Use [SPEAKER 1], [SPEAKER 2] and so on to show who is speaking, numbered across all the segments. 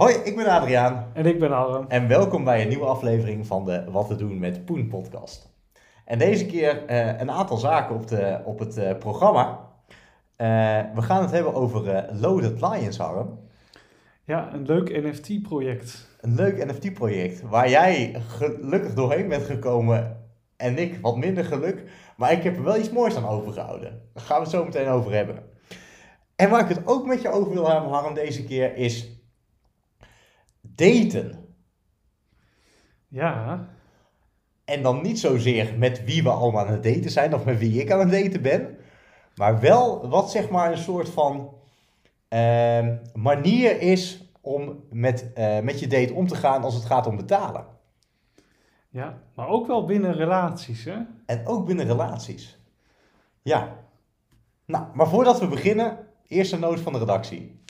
[SPEAKER 1] Hoi, ik ben Adriaan
[SPEAKER 2] En ik ben Harm.
[SPEAKER 1] en welkom bij een nieuwe aflevering van de Wat te doen met Poen podcast. En deze keer eh, een aantal zaken op, de, op het eh, programma. Eh, we gaan het hebben over Loaded Lions, Harm.
[SPEAKER 2] Ja, een leuk NFT-project.
[SPEAKER 1] Een leuk NFT-project waar jij gelukkig doorheen bent gekomen en ik wat minder geluk. Maar ik heb er wel iets moois aan overgehouden. Daar gaan we het zo meteen over hebben. En waar ik het ook met je over wil hebben, Harm, deze keer is daten.
[SPEAKER 2] Ja,
[SPEAKER 1] En dan niet zozeer met wie we allemaal aan het daten zijn of met wie ik aan het daten ben. Maar wel wat zeg maar een soort van ehm, manier is om met, eh, met je date om te gaan als het gaat om betalen.
[SPEAKER 2] ja, maar ook wel binnen relaties, hè?
[SPEAKER 1] En ook binnen relaties. Ja. Nou, maar voordat we beginnen, eerst een noot van de redactie.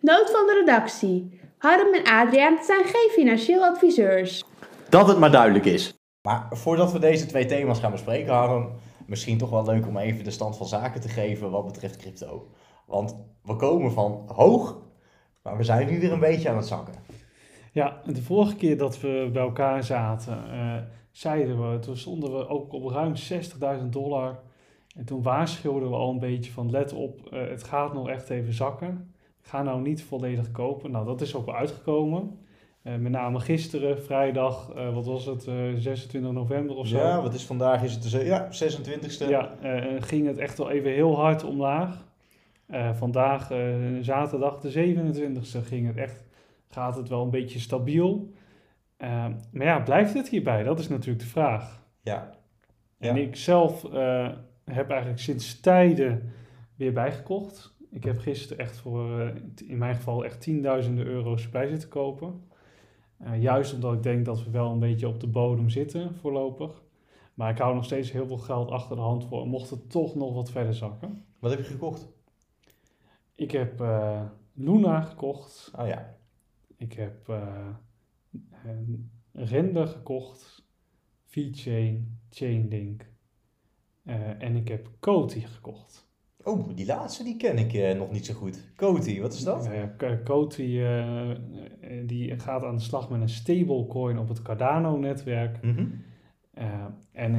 [SPEAKER 3] Noot van de redactie. Harm en Adriaan zijn geen financieel adviseurs.
[SPEAKER 1] Dat het maar duidelijk is. Maar voordat we deze twee thema's gaan bespreken, Harm, misschien toch wel leuk om even de stand van zaken te geven wat betreft crypto. Want we komen van hoog, maar we zijn nu weer een beetje aan het zakken.
[SPEAKER 2] Ja, de vorige keer dat we bij elkaar zaten, eh, zeiden we, toen stonden we ook op ruim 60.000 dollar. En toen waarschuwden we al een beetje van, let op, eh, het gaat nog echt even zakken. Ga nou niet volledig kopen. Nou, dat is ook wel uitgekomen. Eh, met name gisteren, vrijdag, eh, wat was het, eh, 26 november of zo.
[SPEAKER 1] Ja, wat is vandaag? Is het de ja, 26e?
[SPEAKER 2] Ja, eh, ging het echt wel even heel hard omlaag. Eh, vandaag, eh, zaterdag de 27e, ging het echt, gaat het wel een beetje stabiel. Eh, maar ja, blijft het hierbij? Dat is natuurlijk de vraag.
[SPEAKER 1] Ja.
[SPEAKER 2] En
[SPEAKER 1] Ja.
[SPEAKER 2] ik zelf eh, heb eigenlijk sinds tijden weer bijgekocht. Ik heb gisteren echt voor, eh, in mijn geval, echt tienduizenden euro's bij zitten kopen. Eh, juist omdat ik denk dat we wel een beetje op de bodem zitten voorlopig. Maar ik hou nog steeds heel veel geld achter de hand voor, mocht het toch nog wat verder zakken.
[SPEAKER 1] Wat heb je gekocht?
[SPEAKER 2] Ik heb eh, Luna gekocht.
[SPEAKER 1] Oh ja.
[SPEAKER 2] Ik heb een Render gekocht. VeChain, Chainlink. En ik heb Coty gekocht.
[SPEAKER 1] Oh, die laatste die ken ik eh, nog niet zo goed. Coty, wat is dat?
[SPEAKER 2] Coty eh, die gaat aan de slag met een stablecoin op het Cardano-netwerk.
[SPEAKER 1] Mhm.
[SPEAKER 2] Eh, en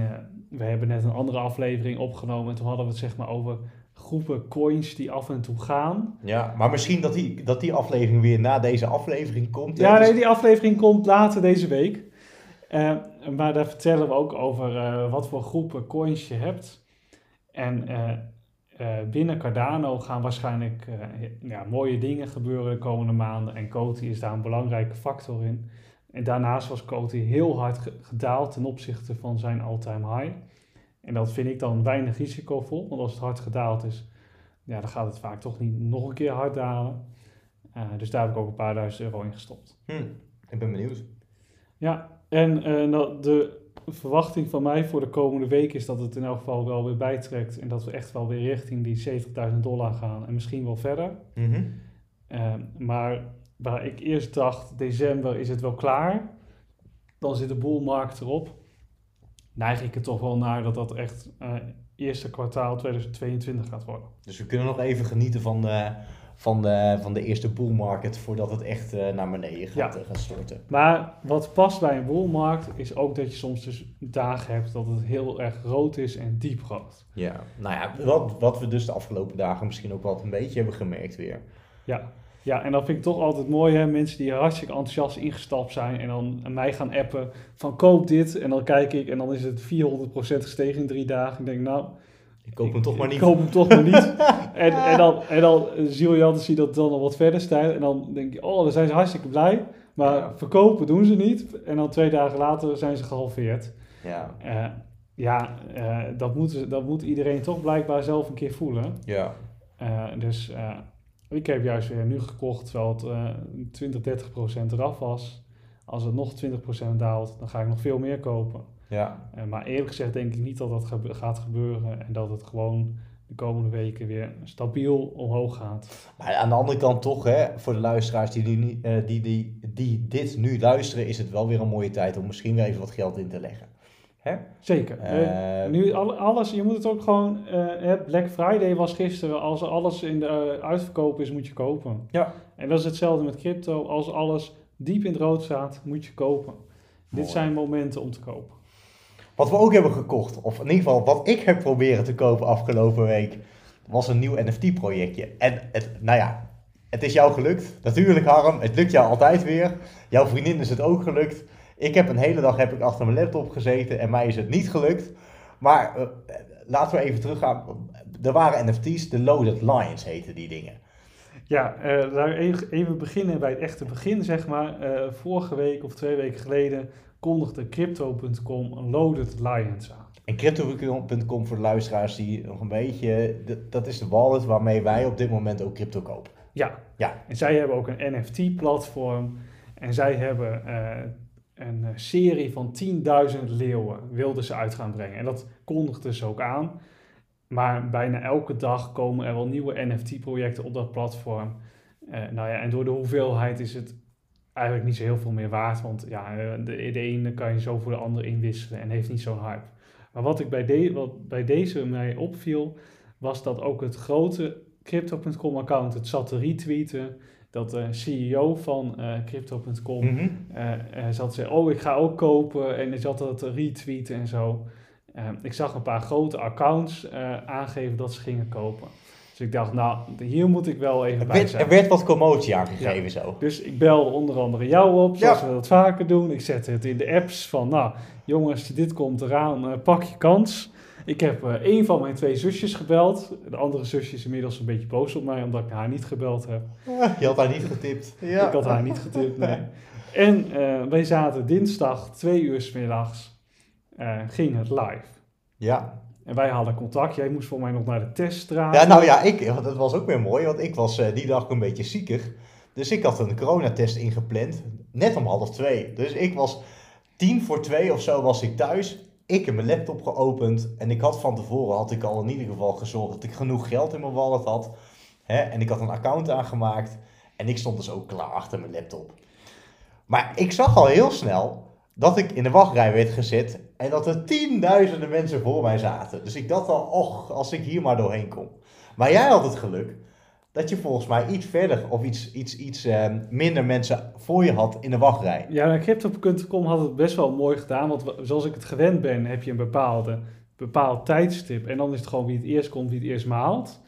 [SPEAKER 2] we hebben net een andere aflevering opgenomen. En toen hadden we het zeg maar over groepen coins die af en toe gaan.
[SPEAKER 1] Ja, maar misschien dat die, dat die aflevering weer na deze aflevering komt. hè?
[SPEAKER 2] Ja,
[SPEAKER 1] Dus-
[SPEAKER 2] nee, die aflevering komt later deze week. Maar daar vertellen we ook over wat voor groepen coins je hebt. En binnen Cardano gaan waarschijnlijk eh, ja, mooie dingen gebeuren de komende maanden. En Coty is daar een belangrijke factor in. En daarnaast was Coty heel hard ge- gedaald ten opzichte van zijn all-time high. En dat vind ik dan weinig risicovol. Want als het hard gedaald is, ja, dan gaat het vaak toch niet nog een keer hard dalen. Eh, dus daar heb ik ook een paar duizend euro in gestopt.
[SPEAKER 1] Hm, ik ben benieuwd.
[SPEAKER 2] Ja, en eh, nou, de verwachting van mij voor de komende week is dat het in elk geval wel weer bijtrekt. En dat we echt wel weer richting die 70.000 dollar gaan en misschien wel verder.
[SPEAKER 1] Mhm.
[SPEAKER 2] Eh, maar waar ik eerst dacht, december is het wel klaar. Dan zit de boelmarkt erop. Neig ik er toch wel naar dat dat echt eh eerste kwartaal 2022 gaat worden.
[SPEAKER 1] Dus we kunnen nog even genieten van de, van de, van de eerste bull market voordat het echt eh, naar beneden gaat,
[SPEAKER 2] Ja.
[SPEAKER 1] eh, gaat storten.
[SPEAKER 2] Maar wat past bij een boelmarkt is ook dat je soms dus dagen hebt dat het heel erg rood is en diep rood.
[SPEAKER 1] Ja, nou ja, wat, wat we dus de afgelopen dagen misschien ook wel een beetje hebben gemerkt weer.
[SPEAKER 2] Ja. ja, en dat vind ik toch altijd mooi, hè? mensen die hartstikke enthousiast ingestapt zijn en dan aan mij gaan appen van koop dit. En dan kijk ik en dan is het 400% gestegen in drie dagen. Ik denk nou,
[SPEAKER 1] Ik koop hem toch maar
[SPEAKER 2] ik
[SPEAKER 1] niet.
[SPEAKER 2] koop hem toch maar niet. en, en dan, en dan zie je dat dan nog wat verder stijgt. En dan denk je, oh, dan zijn ze hartstikke blij. Maar
[SPEAKER 1] Ja.
[SPEAKER 2] verkopen doen ze niet. En dan twee dagen later zijn ze gehalveerd.
[SPEAKER 1] Ja,
[SPEAKER 2] Eh, ja, eh, dat, moet, dat moet iedereen toch blijkbaar zelf een keer voelen.
[SPEAKER 1] ja.
[SPEAKER 2] Eh, dus ik heb juist weer nu gekocht terwijl het eh 20, 30 procent eraf was. Als het nog 20 procent daalt, dan ga ik nog veel meer kopen.
[SPEAKER 1] Ja.
[SPEAKER 2] Eh, maar eerlijk gezegd denk ik niet dat dat gebe- gaat gebeuren. En dat het gewoon de komende weken weer stabiel omhoog gaat.
[SPEAKER 1] Maar aan de andere kant toch, hè, voor de luisteraars die, nu, eh, die, die, die dit nu luisteren, is het wel weer een mooie tijd om misschien weer even wat geld in te leggen. Hè?
[SPEAKER 2] Zeker. Eh, nu al- alles, je moet het ook gewoon. hè, Black Friday was gisteren. Als alles in de uitverkoop is, moet je kopen.
[SPEAKER 1] Ja.
[SPEAKER 2] En dat is hetzelfde met crypto. Als alles diep in het rood staat, moet je kopen. Dit zijn momenten om te kopen.
[SPEAKER 1] Wat we ook hebben gekocht, of in ieder geval wat ik heb proberen te kopen afgelopen week, was een nieuw NFT-projectje. En het, nou ja, het is jou gelukt. Natuurlijk Harm, het lukt jou altijd weer. Jouw vriendin is het ook gelukt. Ik heb een hele dag heb ik achter mijn laptop gezeten en mij is het niet gelukt. Maar eh, laten we even teruggaan. Er waren NFT's, de Loaded Lions heten die dingen.
[SPEAKER 2] Ja, eh, daar even, even beginnen bij het echte begin, zeg maar. Eh, vorige week of twee weken geleden kondigde Crypto.com Loaded Lions aan.
[SPEAKER 1] En crypto.com voor de luisteraars die nog een beetje, dat is de wallet waarmee wij op dit moment ook crypto kopen.
[SPEAKER 2] Ja.
[SPEAKER 1] Ja.
[SPEAKER 2] En zij hebben ook een NFT-platform. En zij hebben eh, een serie van 10.000 leeuwen wilden ze uit gaan brengen. En dat kondigden ze ook aan. Maar bijna elke dag komen er wel nieuwe NFT-projecten op dat platform. Eh, nou ja, en door de hoeveelheid is het eigenlijk niet zo heel veel meer waard. Want ja, eh, de, de ene kan je zo voor de andere inwisselen en heeft niet zo'n hype. Maar wat, ik bij, de, wat bij deze mij opviel, was dat ook het grote Crypto.com account het zat te retweeten. Dat de CEO van eh, Crypto.com
[SPEAKER 1] Mhm.
[SPEAKER 2] eh, eh, zat te zeggen, oh ik ga ook kopen. En hij zat dat te retweeten en zo. Ik zag een paar grote accounts aangeven dat ze gingen kopen. Dus ik dacht, nou, hier moet ik wel even
[SPEAKER 1] Er
[SPEAKER 2] bij
[SPEAKER 1] werd,
[SPEAKER 2] zijn.
[SPEAKER 1] er werd wat commotie aangegeven zo.
[SPEAKER 2] Dus ik belde onder andere jou op, zoals
[SPEAKER 1] Ja.
[SPEAKER 2] we dat vaker doen. Ik zette het in de apps van, nou jongens, dit komt eraan, eh, pak je kans. Ik heb eh een van mijn twee zusjes gebeld. De andere zusje is inmiddels een beetje boos op mij, omdat ik haar niet gebeld heb.
[SPEAKER 1] Je had daar niet getipt. Ja.
[SPEAKER 2] Ik had haar niet getipt, nee. En eh, wij zaten dinsdag, twee uur 's middags, ging het live.
[SPEAKER 1] Ja.
[SPEAKER 2] En wij hadden contact. Jij moest voor mij nog naar de teststraat.
[SPEAKER 1] ja, nou ja, ik, dat was ook weer mooi, want ik was eh, die dag een beetje ziekig. Dus ik had een coronatest ingepland, net om half twee. Dus ik was tien voor twee of zo was ik thuis. Ik heb mijn laptop geopend en ik had van tevoren had ik al in ieder geval gezorgd dat ik genoeg geld in mijn wallet had. Hè? En ik had een account aangemaakt en ik stond dus ook klaar achter mijn laptop. Maar ik zag al heel snel dat ik in de wachtrij werd gezet en dat er tienduizenden mensen voor mij zaten. Dus ik dacht al, och, als ik hier maar doorheen kom. Maar jij had het geluk dat je volgens mij iets verder of iets, iets, iets eh, minder mensen voor je had in de wachtrij.
[SPEAKER 2] Ja, nou, Crypto.com had het best wel mooi gedaan. Want wa- zoals ik het gewend ben, heb je een bepaalde, bepaald tijdstip. En dan is het gewoon wie het eerst komt, wie het eerst maalt.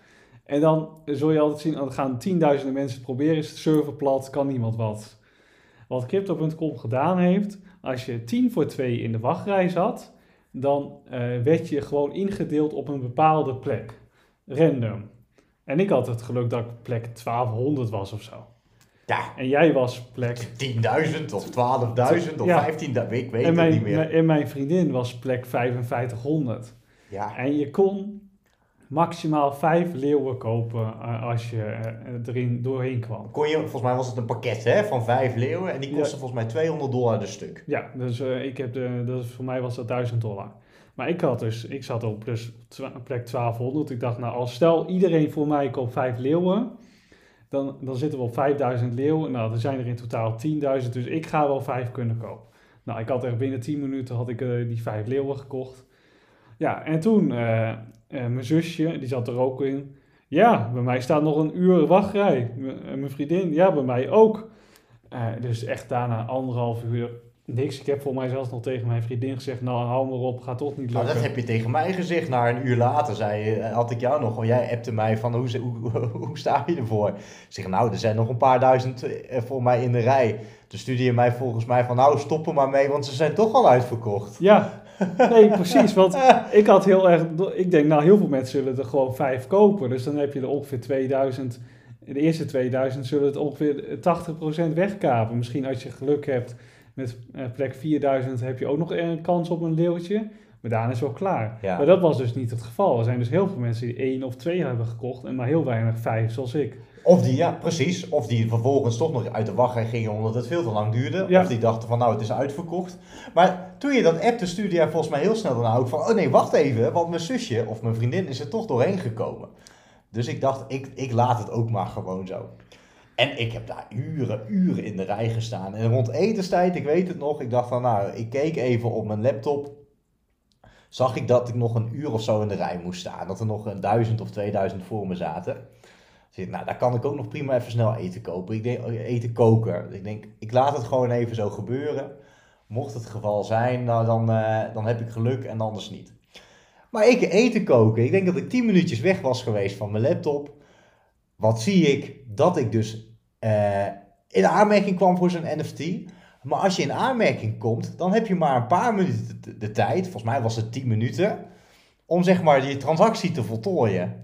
[SPEAKER 2] En dan zul je altijd zien, dan gaan tienduizenden mensen proberen. Is het server plat, kan niemand wat. Wat Crypto.com gedaan heeft, als je tien voor twee in de wachtrij zat, dan eh, werd je gewoon ingedeeld op een bepaalde plek. Random. En ik had het geluk dat ik plek 1200 was of zo.
[SPEAKER 1] Ja,
[SPEAKER 2] En jij was plek
[SPEAKER 1] 10.000 of 12.000 of
[SPEAKER 2] Ja.
[SPEAKER 1] 15.000, ik weet het niet meer.
[SPEAKER 2] en mijn vriendin was plek 5500.
[SPEAKER 1] Ja,
[SPEAKER 2] En je kon maximaal vijf leeuwen kopen eh, als je eh, erin doorheen kwam.
[SPEAKER 1] kon je, volgens mij was het een pakket hè, van vijf leeuwen en die
[SPEAKER 2] Ja.
[SPEAKER 1] kostte volgens mij 200 dollar de stuk.
[SPEAKER 2] Ja, dus eh, ik heb de, dus voor mij was dat 1000 dollar. Maar ik had dus, ik zat op dus twa- plek 1200. Ik dacht, nou, als stel iedereen voor mij koopt vijf leeuwen, dan, dan zitten we op 5000 leeuwen. Nou, er zijn er in totaal 10.000, dus ik ga wel vijf kunnen kopen. Nou, ik had echt binnen 10 minuten had ik die vijf leeuwen gekocht. Ja, en toen, eh, eh, mijn zusje, die zat er ook in. Ja, bij mij staat nog een uur wachtrij. M- en mijn vriendin, ja, bij mij ook. Eh, dus echt daarna anderhalf uur niks. Ik heb voor mij zelfs nog tegen mijn vriendin gezegd, nou hou maar op, gaat toch niet
[SPEAKER 1] Nou,
[SPEAKER 2] lukken.
[SPEAKER 1] dat heb je tegen mij gezegd. Na een uur later zei, had ik jou nog. Jij appte mij van hoe, hoe, hoe sta je ervoor? Ik zeg nou, er zijn nog een paar duizend eh, voor mij in de rij. Toen stuurde je mij volgens mij van nou stop er maar mee, want ze zijn toch al uitverkocht.
[SPEAKER 2] Ja, nee, precies. Want ik had heel erg. Ik denk, nou, heel veel mensen zullen er gewoon vijf kopen. Dus dan heb je er ongeveer 2000. De eerste 2000 zullen het ongeveer 80% wegkapen. Misschien als je geluk hebt met eh, plek 4000 heb je ook nog een kans op een leeuwtje. Maar daarna is het wel klaar.
[SPEAKER 1] Ja.
[SPEAKER 2] Maar dat was dus niet het geval. Er zijn dus heel veel mensen die één of twee hebben gekocht. En maar heel weinig vijf, zoals ik.
[SPEAKER 1] Of die, ja precies, of die vervolgens toch nog uit de wachtrij gingen omdat het veel te lang duurde.
[SPEAKER 2] Ja.
[SPEAKER 1] Of die dachten van nou het is uitverkocht. Maar toen je dat appte stuurde jij volgens mij heel snel daarna ook van oh nee wacht even, want mijn zusje of mijn vriendin is er toch doorheen gekomen. Dus ik dacht ik, ik laat het ook maar gewoon zo. En ik heb daar uren, uren in de rij gestaan. En rond etenstijd, ik weet het nog, ik dacht van nou, ik keek even op mijn laptop. zag ik dat ik nog een uur of zo in de rij moest staan. Dat er nog een duizend of 2000 voor me zaten. Dus nou, daar kan ik ook nog prima even snel eten kopen. Ik denk, eten koken. Ik denk, ik laat het gewoon even zo gebeuren. Mocht het geval zijn, nou, dan, eh, dan heb ik geluk en anders niet. Maar ik eten koken. Ik denk dat ik 10 minuutjes weg was geweest van mijn laptop. Wat zie ik? Dat ik dus eh, in aanmerking kwam voor zo'n NFT. Maar als je in aanmerking komt, dan heb je maar een paar minuten de tijd. Volgens mij was het 10 minuten. Om zeg maar die transactie te voltooien.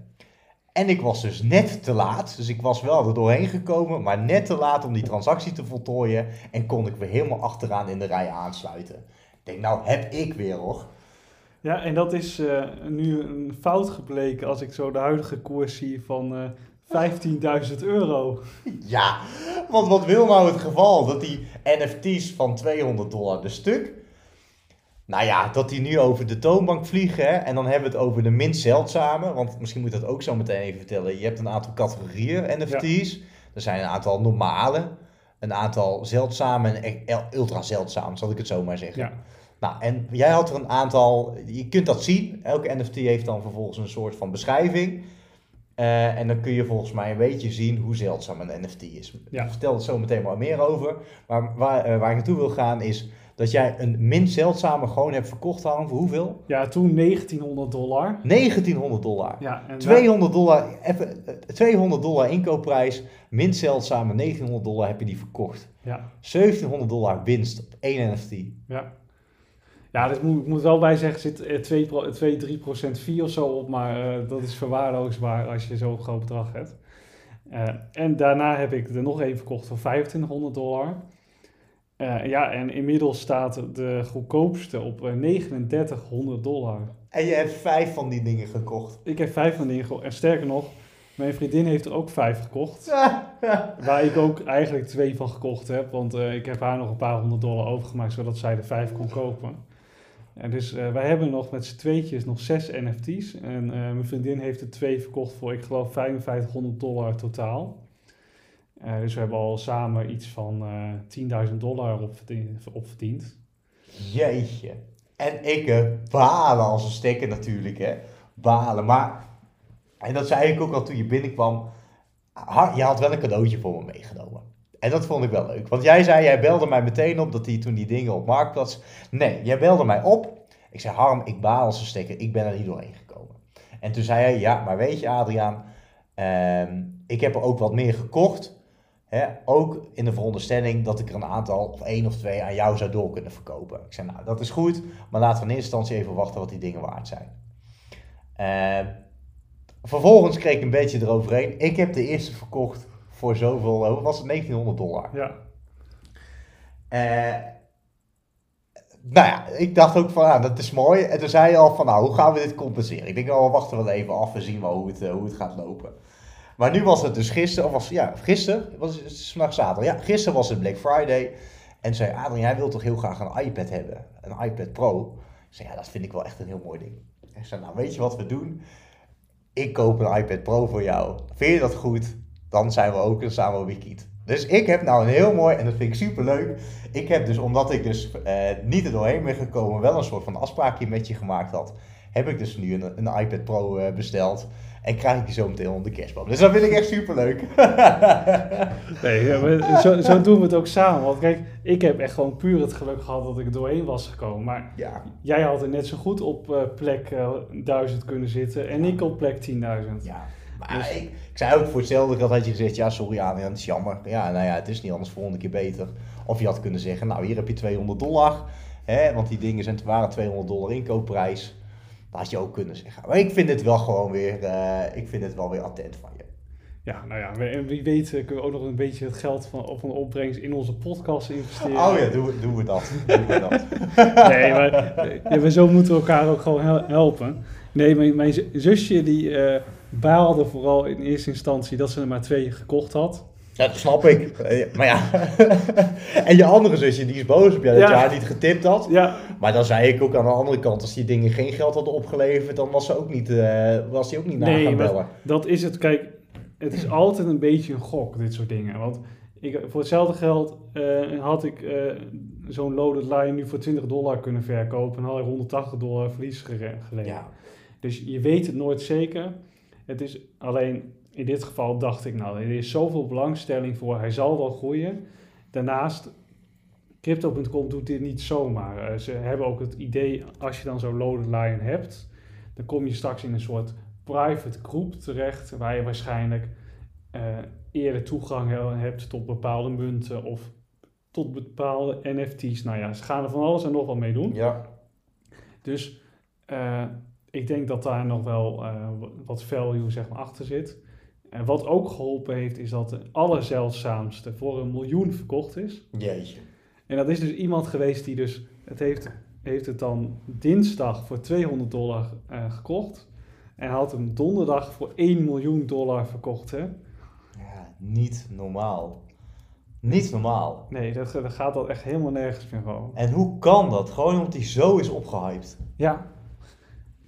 [SPEAKER 1] En ik was dus net te laat. Dus ik was wel er doorheen gekomen, maar net te laat om die transactie te voltooien. En kon ik weer helemaal achteraan in de rij aansluiten. Ik denk, nou heb ik weer hoor.
[SPEAKER 2] Ja, en dat is eh, nu een fout gebleken als ik zo de huidige koers zie van eh 15.000 euro.
[SPEAKER 1] Ja, want wat wil nou het geval? Dat die NFT's van 200 dollar de stuk. Nou ja, dat die nu over de toonbank vliegen. Hè? En dan hebben we het over de minst zeldzame. Want misschien moet ik dat ook zo meteen even vertellen. Je hebt een aantal categorieën NFT's. Er zijn een aantal normale. Een aantal zeldzame en e- ultra zeldzame, zal ik het zo maar zeggen.
[SPEAKER 2] Ja,
[SPEAKER 1] Nou, en jij had er een aantal, je kunt dat zien. Elke NFT heeft dan vervolgens een soort van beschrijving. Eh, en dan kun je volgens mij een beetje zien hoe zeldzaam een NFT is.
[SPEAKER 2] Ja.
[SPEAKER 1] Ik vertel er zo meteen maar meer over. Maar waar, eh, waar ik naartoe wil gaan is dat jij een minst zeldzame gewoon hebt verkocht, Harm, voor hoeveel?
[SPEAKER 2] ja toen 1900 dollar.
[SPEAKER 1] 1900 dollar.
[SPEAKER 2] Ja, en
[SPEAKER 1] 200 dollar, even, eh, 200 dollar inkoopprijs, minst zeldzame 1900 dollar heb je die verkocht.
[SPEAKER 2] Ja,
[SPEAKER 1] 1700 dollar winst op één NFT.
[SPEAKER 2] ja. Ja, dus moet, ik moet wel bij zeggen, zit eh, 2, pro- 2 3 procent fee of zo op, maar eh, dat is verwaarloosbaar als je zo'n groot bedrag hebt. Eh, en daarna heb ik er nog één verkocht voor 2500 dollar. Eh, ja, en inmiddels staat de goedkoopste op eh, 3900 dollar.
[SPEAKER 1] En je hebt vijf van die dingen gekocht.
[SPEAKER 2] Ik heb vijf van die gekocht. En sterker nog, mijn vriendin heeft er ook vijf gekocht. Waar ik ook eigenlijk twee van gekocht heb. Want eh, ik heb haar nog een paar honderd dollar overgemaakt, zodat zij er vijf kon kopen. En dus eh, wij hebben nog met z'n tweetjes nog zes NFT's. En eh, mijn vriendin heeft er twee verkocht voor, ik geloof, 5500 dollar totaal. Eh, dus we hebben al samen iets van eh 10.000 dollar opverdiend. opverdiend.
[SPEAKER 1] Jeetje. En ik eh, balen als een stekker natuurlijk, hè. Balen. Maar, en dat zei ik ook al toen je binnenkwam. Je had wel een cadeautje voor me meegenomen. En dat vond ik wel leuk. Want jij zei, jij belde mij meteen op dat die toen die dingen op Marktplaats... Nee, jij belde mij op. Ik zei, Harm, ik baal als een stekker. Ik ben er niet doorheen gekomen. En toen zei hij, ja, maar weet je Adriaan... ehm, ik heb er ook wat meer gekocht... Hè, ook in de veronderstelling dat ik er een aantal, of één of twee, aan jou zou door kunnen verkopen. Ik zei, nou, dat is goed, maar laten we in eerste instantie even wachten wat die dingen waard zijn. Eh, vervolgens kreeg ik een beetje eroverheen. Ik heb de eerste verkocht voor zoveel, eh, was het, 1900 dollar.
[SPEAKER 2] Ja,
[SPEAKER 1] Eh, nou ja, ik dacht ook van, nou, dat is mooi. En toen zei je al van, nou, hoe gaan we dit compenseren? Ik denk, nou, we wachten wel even af en zien wel hoe het, eh, hoe het gaat lopen. Maar nu was het dus gisteren, of was, ja, gisteren, was het zaterdag. Ja, gisteren was het Black Friday. En zei Adriaan, jij wilt toch heel graag een iPad hebben? Een iPad Pro? Ik zei, ja, dat vind ik wel echt een heel mooi ding. Ik zei, nou, weet je wat we doen? Ik koop een iPad Pro voor jou. Vind je dat goed? Dan zijn we ook, dan samen wikiet. Dus ik heb nou een heel mooi, en dat vind ik super leuk. Ik heb dus, omdat ik dus eh, niet er doorheen ben gekomen, wel een soort van afspraakje met je gemaakt had. Heb ik dus nu een, een iPad Pro eh, besteld. En krijg ik die zo meteen onder de kerstboom. Dus dat vind ik echt super leuk.
[SPEAKER 2] Nee, ja, zo, zo doen we het ook samen. Want kijk, ik heb echt gewoon puur het geluk gehad dat ik er doorheen was gekomen. Maar
[SPEAKER 1] ja,
[SPEAKER 2] jij had er net zo goed op eh, plek eh 1000 kunnen zitten en ik op plek 10.000.
[SPEAKER 1] ja. Maar
[SPEAKER 2] Dus-
[SPEAKER 1] ik, ik zei ook voor hetzelfde geld had je gezegd, ja sorry Adriaan, het is jammer. Ja, nou ja, het is niet anders, volgende keer beter. Of je had kunnen zeggen, nou hier heb je 200 dollar. Hè, want die dingen zijn, waren 200 dollar inkoopprijs. Dat had je ook kunnen zeggen. Maar ik vind het wel gewoon weer, eh, ik vind het wel weer attent van je.
[SPEAKER 2] Ja, nou ja, wie weet eh, kunnen we ook nog een beetje het geld van, van de opbrengst in onze podcast investeren.
[SPEAKER 1] Oh ja, doen we, doen we dat. Doen we dat.
[SPEAKER 2] Nee, maar eh, ja, we zo moeten we elkaar ook gewoon hel- helpen. Nee, mijn, mijn zusje die eh, baalde vooral in eerste instantie dat ze er maar twee gekocht had.
[SPEAKER 1] Dat snap ik. Eh, Maar ja. en je andere zusje, die is boos op jou dat
[SPEAKER 2] Ja.
[SPEAKER 1] je haar niet getipt had.
[SPEAKER 2] Ja,
[SPEAKER 1] Maar dan zei ik ook aan de andere kant, als die dingen geen geld hadden opgeleverd, dan was ze ook niet, eh, was die ook niet na
[SPEAKER 2] Nee,
[SPEAKER 1] gaan bellen.
[SPEAKER 2] dat is het. Kijk, het is altijd een beetje een gok, dit soort dingen. Want ik, voor hetzelfde geld eh, had ik zo'n loaded line nu voor 20 dollar kunnen verkopen. En had ik 180 dollar verlies geleden.
[SPEAKER 1] Ja.
[SPEAKER 2] Dus je weet het nooit zeker. Het is alleen, in dit geval dacht ik, nou, er is zoveel belangstelling voor, hij zal wel groeien. Daarnaast, Crypto.com doet dit niet zomaar. Eh, ze hebben ook het idee, als je dan zo'n loaded line hebt, dan kom je straks in een soort private groep terecht, waar je waarschijnlijk eh, eerder toegang he- hebt tot bepaalde munten of tot bepaalde NFT's. Nou ja, ze gaan er van alles en nog wat mee doen.
[SPEAKER 1] Ja.
[SPEAKER 2] Dus eh, ik denk dat daar nog wel wat value zeg maar, achter zit. En wat ook geholpen heeft, is dat de allerzeldzaamste voor een miljoen verkocht is.
[SPEAKER 1] Jeetje.
[SPEAKER 2] En dat is dus iemand geweest die dus, het heeft, heeft het dan dinsdag voor 200 dollar eh, gekocht. En had hem donderdag voor 1 miljoen dollar verkocht. Hè?
[SPEAKER 1] Ja, niet normaal. Niet normaal.
[SPEAKER 2] Nee, dat, dat gaat al echt helemaal nergens meer gewoon.
[SPEAKER 1] En hoe kan dat? Gewoon omdat hij zo is opgehyped.
[SPEAKER 2] Ja.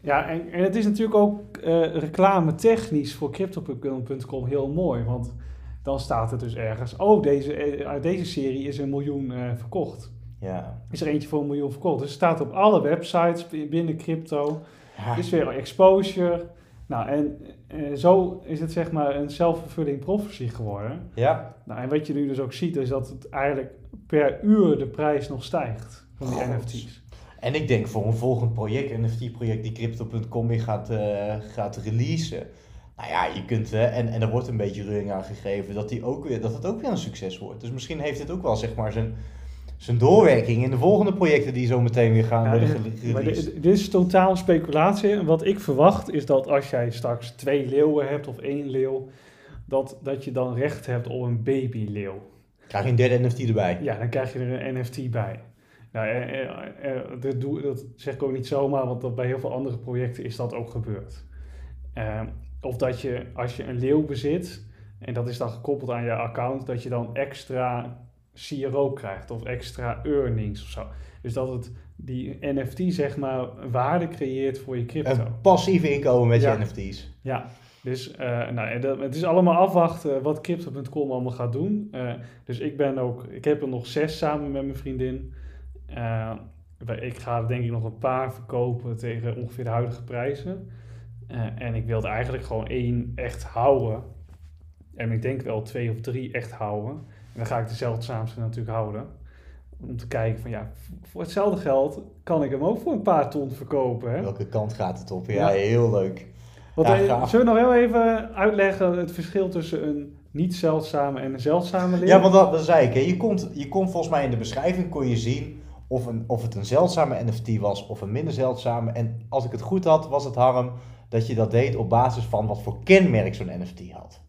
[SPEAKER 2] Ja, en, en het is natuurlijk ook eh reclame technisch voor Crypto.com heel mooi. Want dan staat er dus ergens, oh, deze, eh, uit deze serie is een miljoen eh, verkocht.
[SPEAKER 1] Ja.
[SPEAKER 2] Is er eentje voor een miljoen verkocht. Dus het staat op alle websites binnen crypto.
[SPEAKER 1] Ja.
[SPEAKER 2] Is weer exposure. Nou, en zo is het zeg maar een self-fulfilling prophecy geworden.
[SPEAKER 1] Ja.
[SPEAKER 2] Nou, en wat je nu dus ook ziet, is dat het eigenlijk per uur de prijs nog stijgt van die
[SPEAKER 1] God.
[SPEAKER 2] NFT's.
[SPEAKER 1] En ik denk voor een volgend project, een NFT-project die Crypto.com weer gaat, eh, gaat releasen. Nou ja, je kunt, en, en er wordt een beetje reuring aan gegeven dat, die ook weer, dat het ook weer een succes wordt. Dus misschien heeft het ook wel zeg maar zijn, zijn doorwerking in de volgende projecten die zo meteen weer gaan
[SPEAKER 2] Ja,
[SPEAKER 1] worden
[SPEAKER 2] eh,
[SPEAKER 1] gere-
[SPEAKER 2] maar
[SPEAKER 1] released.
[SPEAKER 2] dit, dit is totaal speculatie. En wat ik verwacht is dat als jij straks twee leeuwen hebt of één leeuw, dat, dat je dan recht hebt op een babyleeuw.
[SPEAKER 1] Krijg je een derde NFT erbij.
[SPEAKER 2] Ja, dan krijg je er een NFT bij. Nou, dat, doe, dat zeg ik ook niet zomaar, want dat bij heel veel andere projecten is dat ook gebeurd. Ehm, of dat je, als je een leeuw bezit, en dat is dan gekoppeld aan je account, dat je dan extra CRO krijgt of extra earnings of zo. Dus dat het die NFT zeg maar waarde creëert voor je crypto.
[SPEAKER 1] Een passief inkomen met
[SPEAKER 2] Ja.
[SPEAKER 1] je NFT's.
[SPEAKER 2] Ja, dus eh, nou, dat, het is allemaal afwachten wat Crypto.com allemaal gaat doen. Dus ik ben ook, ik heb er nog zes samen met mijn vriendin. Eh, ik ga er denk ik nog een paar verkopen tegen ongeveer de huidige prijzen. Eh, en ik wilde eigenlijk gewoon één echt houden. En ik denk wel twee of drie echt houden. En dan ga ik de zeldzaamste natuurlijk houden. Om te kijken van ja, voor hetzelfde geld kan ik hem ook voor een paar ton verkopen. Hè?
[SPEAKER 1] Welke kant gaat het op? Ja,
[SPEAKER 2] Ja.
[SPEAKER 1] heel leuk.
[SPEAKER 2] Want,
[SPEAKER 1] Ja,
[SPEAKER 2] eh, zullen we nog heel even uitleggen het verschil tussen een niet zeldzame en een zeldzame leer?
[SPEAKER 1] Ja, want dat, dat zei ik. Hè. Je, komt, je kon volgens mij in de beschrijving kon je zien of, een, of het een zeldzame NFT was of een minder zeldzame. En als ik het goed had, was het Harm dat je dat deed op basis van wat voor kenmerk zo'n NFT had.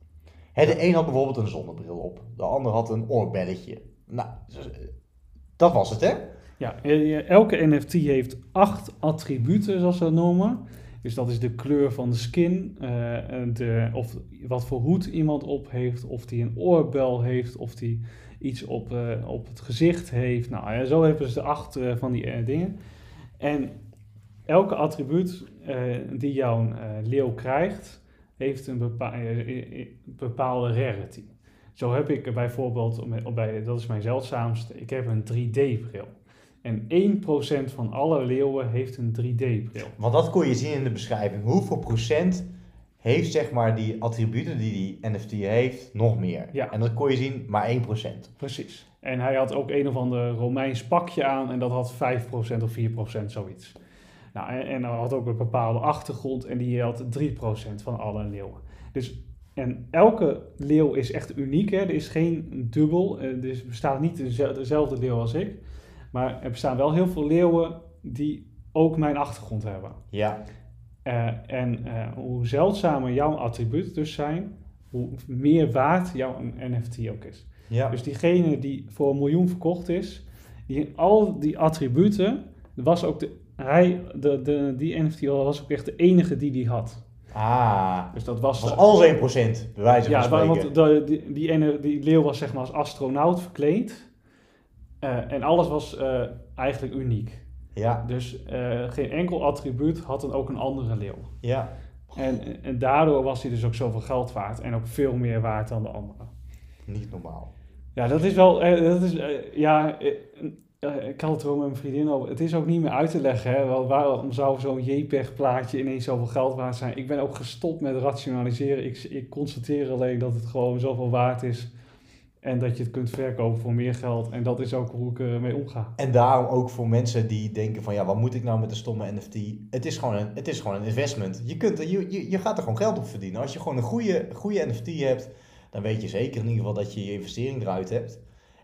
[SPEAKER 1] Hè, de een had bijvoorbeeld een zonnebril op, de ander had een oorbelletje. Nou, eh, dat was het hè?
[SPEAKER 2] Ja, eh, elke NFT heeft acht attributen, zoals ze dat noemen. Dus dat is de kleur van de skin, eh, en de, of wat voor hoed iemand op heeft, of die een oorbel heeft, of die iets op, eh, op het gezicht heeft. Nou ja, zo hebben ze de acht eh, van die eh, dingen. En elke attribuut die jouw leeuw krijgt, heeft een bepa- eh, bepaalde rarity. Zo heb ik bijvoorbeeld, dat is mijn zeldzaamste, ik heb een 3D-bril. En 1% van alle leeuwen heeft een 3D-bril.
[SPEAKER 1] Want dat kon je zien in de beschrijving. Hoeveel procent heeft zeg maar die attributen die die NFT heeft nog meer?
[SPEAKER 2] Ja.
[SPEAKER 1] En dat kon je zien maar 1%.
[SPEAKER 2] Precies. En hij had ook een of ander Romeins pakje aan en dat had 5% of 4% zoiets. Nou, en, en hij had ook een bepaalde achtergrond en die had 3% van alle leeuwen. Dus, en elke leeuw is echt uniek, hè? er is geen dubbel, eh, er bestaat niet dezelfde, dezelfde leeuw als ik. Maar er bestaan wel heel veel leeuwen die ook mijn achtergrond hebben.
[SPEAKER 1] Ja.
[SPEAKER 2] Eh, en eh, hoe zeldzamer jouw attributen dus zijn, hoe meer waard jouw NFT ook is.
[SPEAKER 1] Ja.
[SPEAKER 2] Dus diegene die voor een miljoen verkocht is, die, al die attributen, was ook de, hij, de, de, die NFT was ook echt de enige die die had.
[SPEAKER 1] Ah.
[SPEAKER 2] Dus dat was...
[SPEAKER 1] Was alles 1%, bij wijze van
[SPEAKER 2] ja,
[SPEAKER 1] spreken.
[SPEAKER 2] want de, die, die, ene, die leeuw was zeg maar als astronaut verkleed. Eh, en alles was eigenlijk uniek.
[SPEAKER 1] Ja,
[SPEAKER 2] Dus eh, geen enkel attribuut had dan ook een andere leeuw.
[SPEAKER 1] ja.
[SPEAKER 2] En, en daardoor was hij dus ook zoveel geld waard en ook veel meer waard dan de andere.
[SPEAKER 1] Niet normaal.
[SPEAKER 2] Ja, dat is wel, eh, dat is, eh, ja, ik had het er met mijn vriendin over. Het is ook niet meer uit te leggen, hè. Wel, Waarom zou zo'n JPEG-plaatje ineens zoveel geld waard zijn? Ik ben ook gestopt met rationaliseren. Ik, ik constateer alleen dat het gewoon zoveel waard is. En dat je het kunt verkopen voor meer geld. En dat is ook hoe ik ermee omga.
[SPEAKER 1] En daarom ook voor mensen die denken van ja, wat moet ik nou met een stomme NFT? Het is gewoon een, het is gewoon een investment. Je, kunt, je, je, je gaat er gewoon geld op verdienen. Als je gewoon een goede, goede NFT hebt, dan weet je zeker in ieder geval dat je je investering eruit hebt.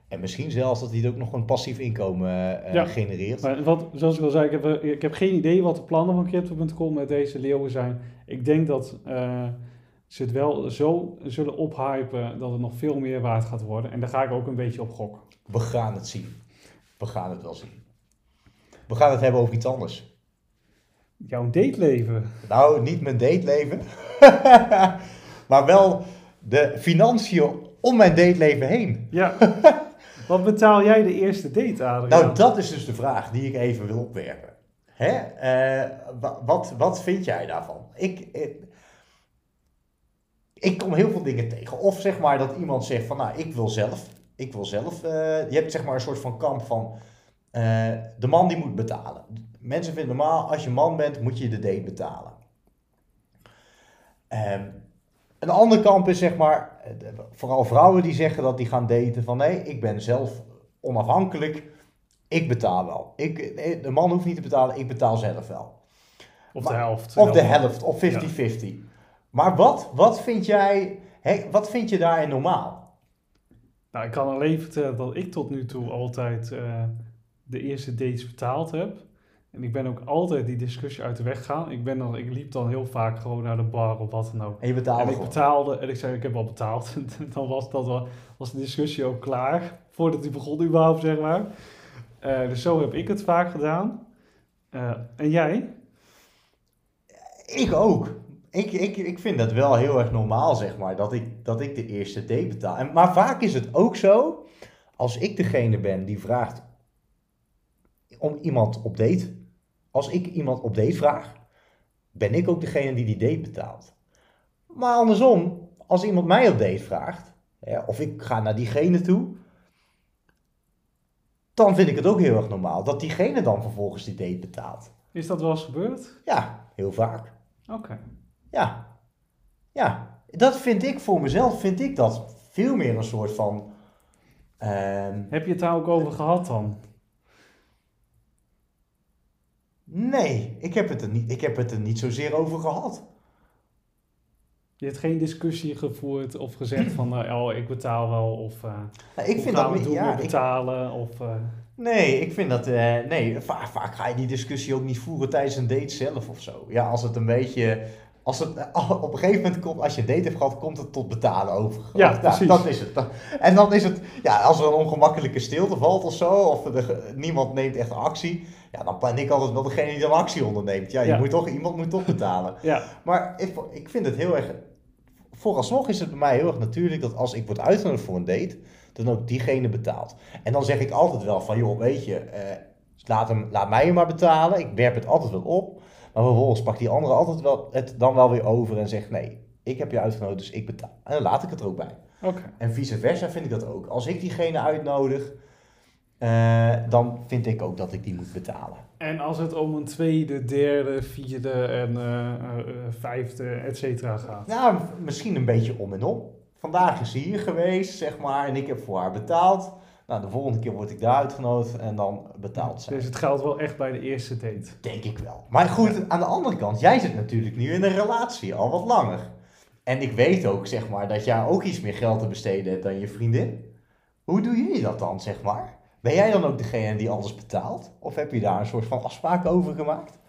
[SPEAKER 1] En misschien zelfs dat hij ook nog een passief inkomen eh,
[SPEAKER 2] Ja.
[SPEAKER 1] genereert.
[SPEAKER 2] Maar wat, zoals ik al zei, ik heb, eh, ik heb geen idee wat de plannen van Crypto.com met deze leeuwen zijn. Ik denk dat eh, ze het wel zo zullen ophypen dat het nog veel meer waard gaat worden. En daar ga ik ook een beetje op gokken.
[SPEAKER 1] We gaan het zien. We gaan het wel zien. We gaan het hebben over iets anders.
[SPEAKER 2] Jouw dateleven.
[SPEAKER 1] Nou, niet mijn dateleven. maar wel de financiën om mijn dateleven heen.
[SPEAKER 2] Ja. wat betaal jij de eerste date, Adriaan?
[SPEAKER 1] Nou, dat is dus de vraag die ik even wil opwerpen. Hè? Eh, wa- wat, wat vind jij daarvan? Ik, ik, ik kom heel veel dingen tegen. Of zeg maar dat iemand zegt van, nou, ik wil zelf. Ik wil zelf. eh, je hebt zeg maar een soort van kamp van, eh, de man die moet betalen. Mensen vinden normaal, als je man bent, moet je de date betalen. Ehm, een ander kamp is zeg maar, eh, vooral vrouwen die zeggen dat die gaan daten van, nee, ik ben zelf onafhankelijk. Ik betaal wel. Ik, de man hoeft niet te betalen, ik betaal zelf wel.
[SPEAKER 2] of de helft.
[SPEAKER 1] Of de helft, of 50-50. Maar wat, wat vind jij, hè, wat vind je daarin normaal?
[SPEAKER 2] Nou, ik kan alleen vertellen dat ik tot nu toe altijd eh, de eerste dates betaald heb. En ik ben ook altijd die discussie uit de weg gegaan. Ik, ben dan, ik liep dan heel vaak gewoon naar de bar of wat dan ook.
[SPEAKER 1] En je betaalt
[SPEAKER 2] En ik betaalde en ik zei, ik heb al betaald. dan was, dat wel, was de discussie ook klaar, voordat die begon überhaupt, zeg maar. Eh, dus zo heb ik het vaak gedaan. Eh, en jij?
[SPEAKER 1] Ik ook. Ik, ik, ik vind dat wel heel erg normaal, zeg maar, dat ik, dat ik de eerste date betaal. En, maar vaak is het ook zo, als ik degene ben die vraagt om iemand op date, als ik iemand op date vraag, ben ik ook degene die die date betaalt. Maar andersom, als iemand mij op date vraagt, hè, of ik ga naar diegene toe, dan vind ik het ook heel erg normaal dat diegene dan vervolgens die date betaalt.
[SPEAKER 2] Is dat wel eens gebeurd?
[SPEAKER 1] Ja, heel vaak.
[SPEAKER 2] Oké.
[SPEAKER 1] Ja. Ja. Dat vind ik voor mezelf, vind ik dat veel meer een soort van... ehm,
[SPEAKER 2] Heb je het daar ook over gehad dan?
[SPEAKER 1] nee, ik heb, het er niet, ik heb het er niet zozeer over gehad.
[SPEAKER 2] Je hebt geen discussie gevoerd of gezegd van, nou, oh, ik betaal wel, of uh,
[SPEAKER 1] Nou, ik vind dat...
[SPEAKER 2] we het doen
[SPEAKER 1] ja,
[SPEAKER 2] met
[SPEAKER 1] ik-
[SPEAKER 2] betalen, of... eh,
[SPEAKER 1] nee, ik vind dat... eh, nee, va- vaak ga je die discussie ook niet voeren tijdens een date zelf of zo. Ja, als het een beetje... Als het, op een gegeven moment komt, als je een date hebt gehad, komt het tot betalen over.
[SPEAKER 2] Ja,
[SPEAKER 1] Nou,
[SPEAKER 2] precies.
[SPEAKER 1] Dat is het. En dan is het, ja, als er een ongemakkelijke stilte valt of zo, of niemand neemt echt actie, ja, dan ben ik altijd wel degene die dan actie onderneemt. Ja, je
[SPEAKER 2] Ja.
[SPEAKER 1] moet toch, iemand moet toch betalen.
[SPEAKER 2] ja,
[SPEAKER 1] Maar ik, ik vind het heel erg, vooralsnog is het bij mij heel erg natuurlijk dat als ik word uitgenodigd voor een date, dan ook diegene betaalt. En dan zeg ik altijd wel van, joh, weet je, eh, laat, hem, laat mij hem maar betalen. Ik werp het altijd wel op. Maar vervolgens pakt die andere altijd wel het dan wel weer over en zegt, nee, ik heb je uitgenodigd, dus ik betaal. En dan laat ik het er ook bij.
[SPEAKER 2] oké.
[SPEAKER 1] En vice versa vind ik dat ook. Als ik diegene uitnodig, eh, dan vind ik ook dat ik die moet betalen.
[SPEAKER 2] En als het om een tweede, derde, vierde en eh, eh, vijfde, et cetera gaat?
[SPEAKER 1] Nou, misschien een beetje om en om. Vandaag is ze hier geweest, zeg maar, en ik heb voor haar betaald. Nou, de volgende keer word ik daar uitgenodigd en dan betaalt zij.
[SPEAKER 2] Dus het geldt wel echt bij de eerste date.
[SPEAKER 1] Denk ik wel. Maar goed, aan de andere kant, jij zit natuurlijk nu in een relatie, al wat langer. En ik weet ook, zeg maar, dat jij ook iets meer geld te besteden hebt dan je vriendin. Hoe doen jullie dat dan, zeg maar? Ben jij dan ook degene die alles betaalt? Of heb je daar een soort van afspraak over gemaakt?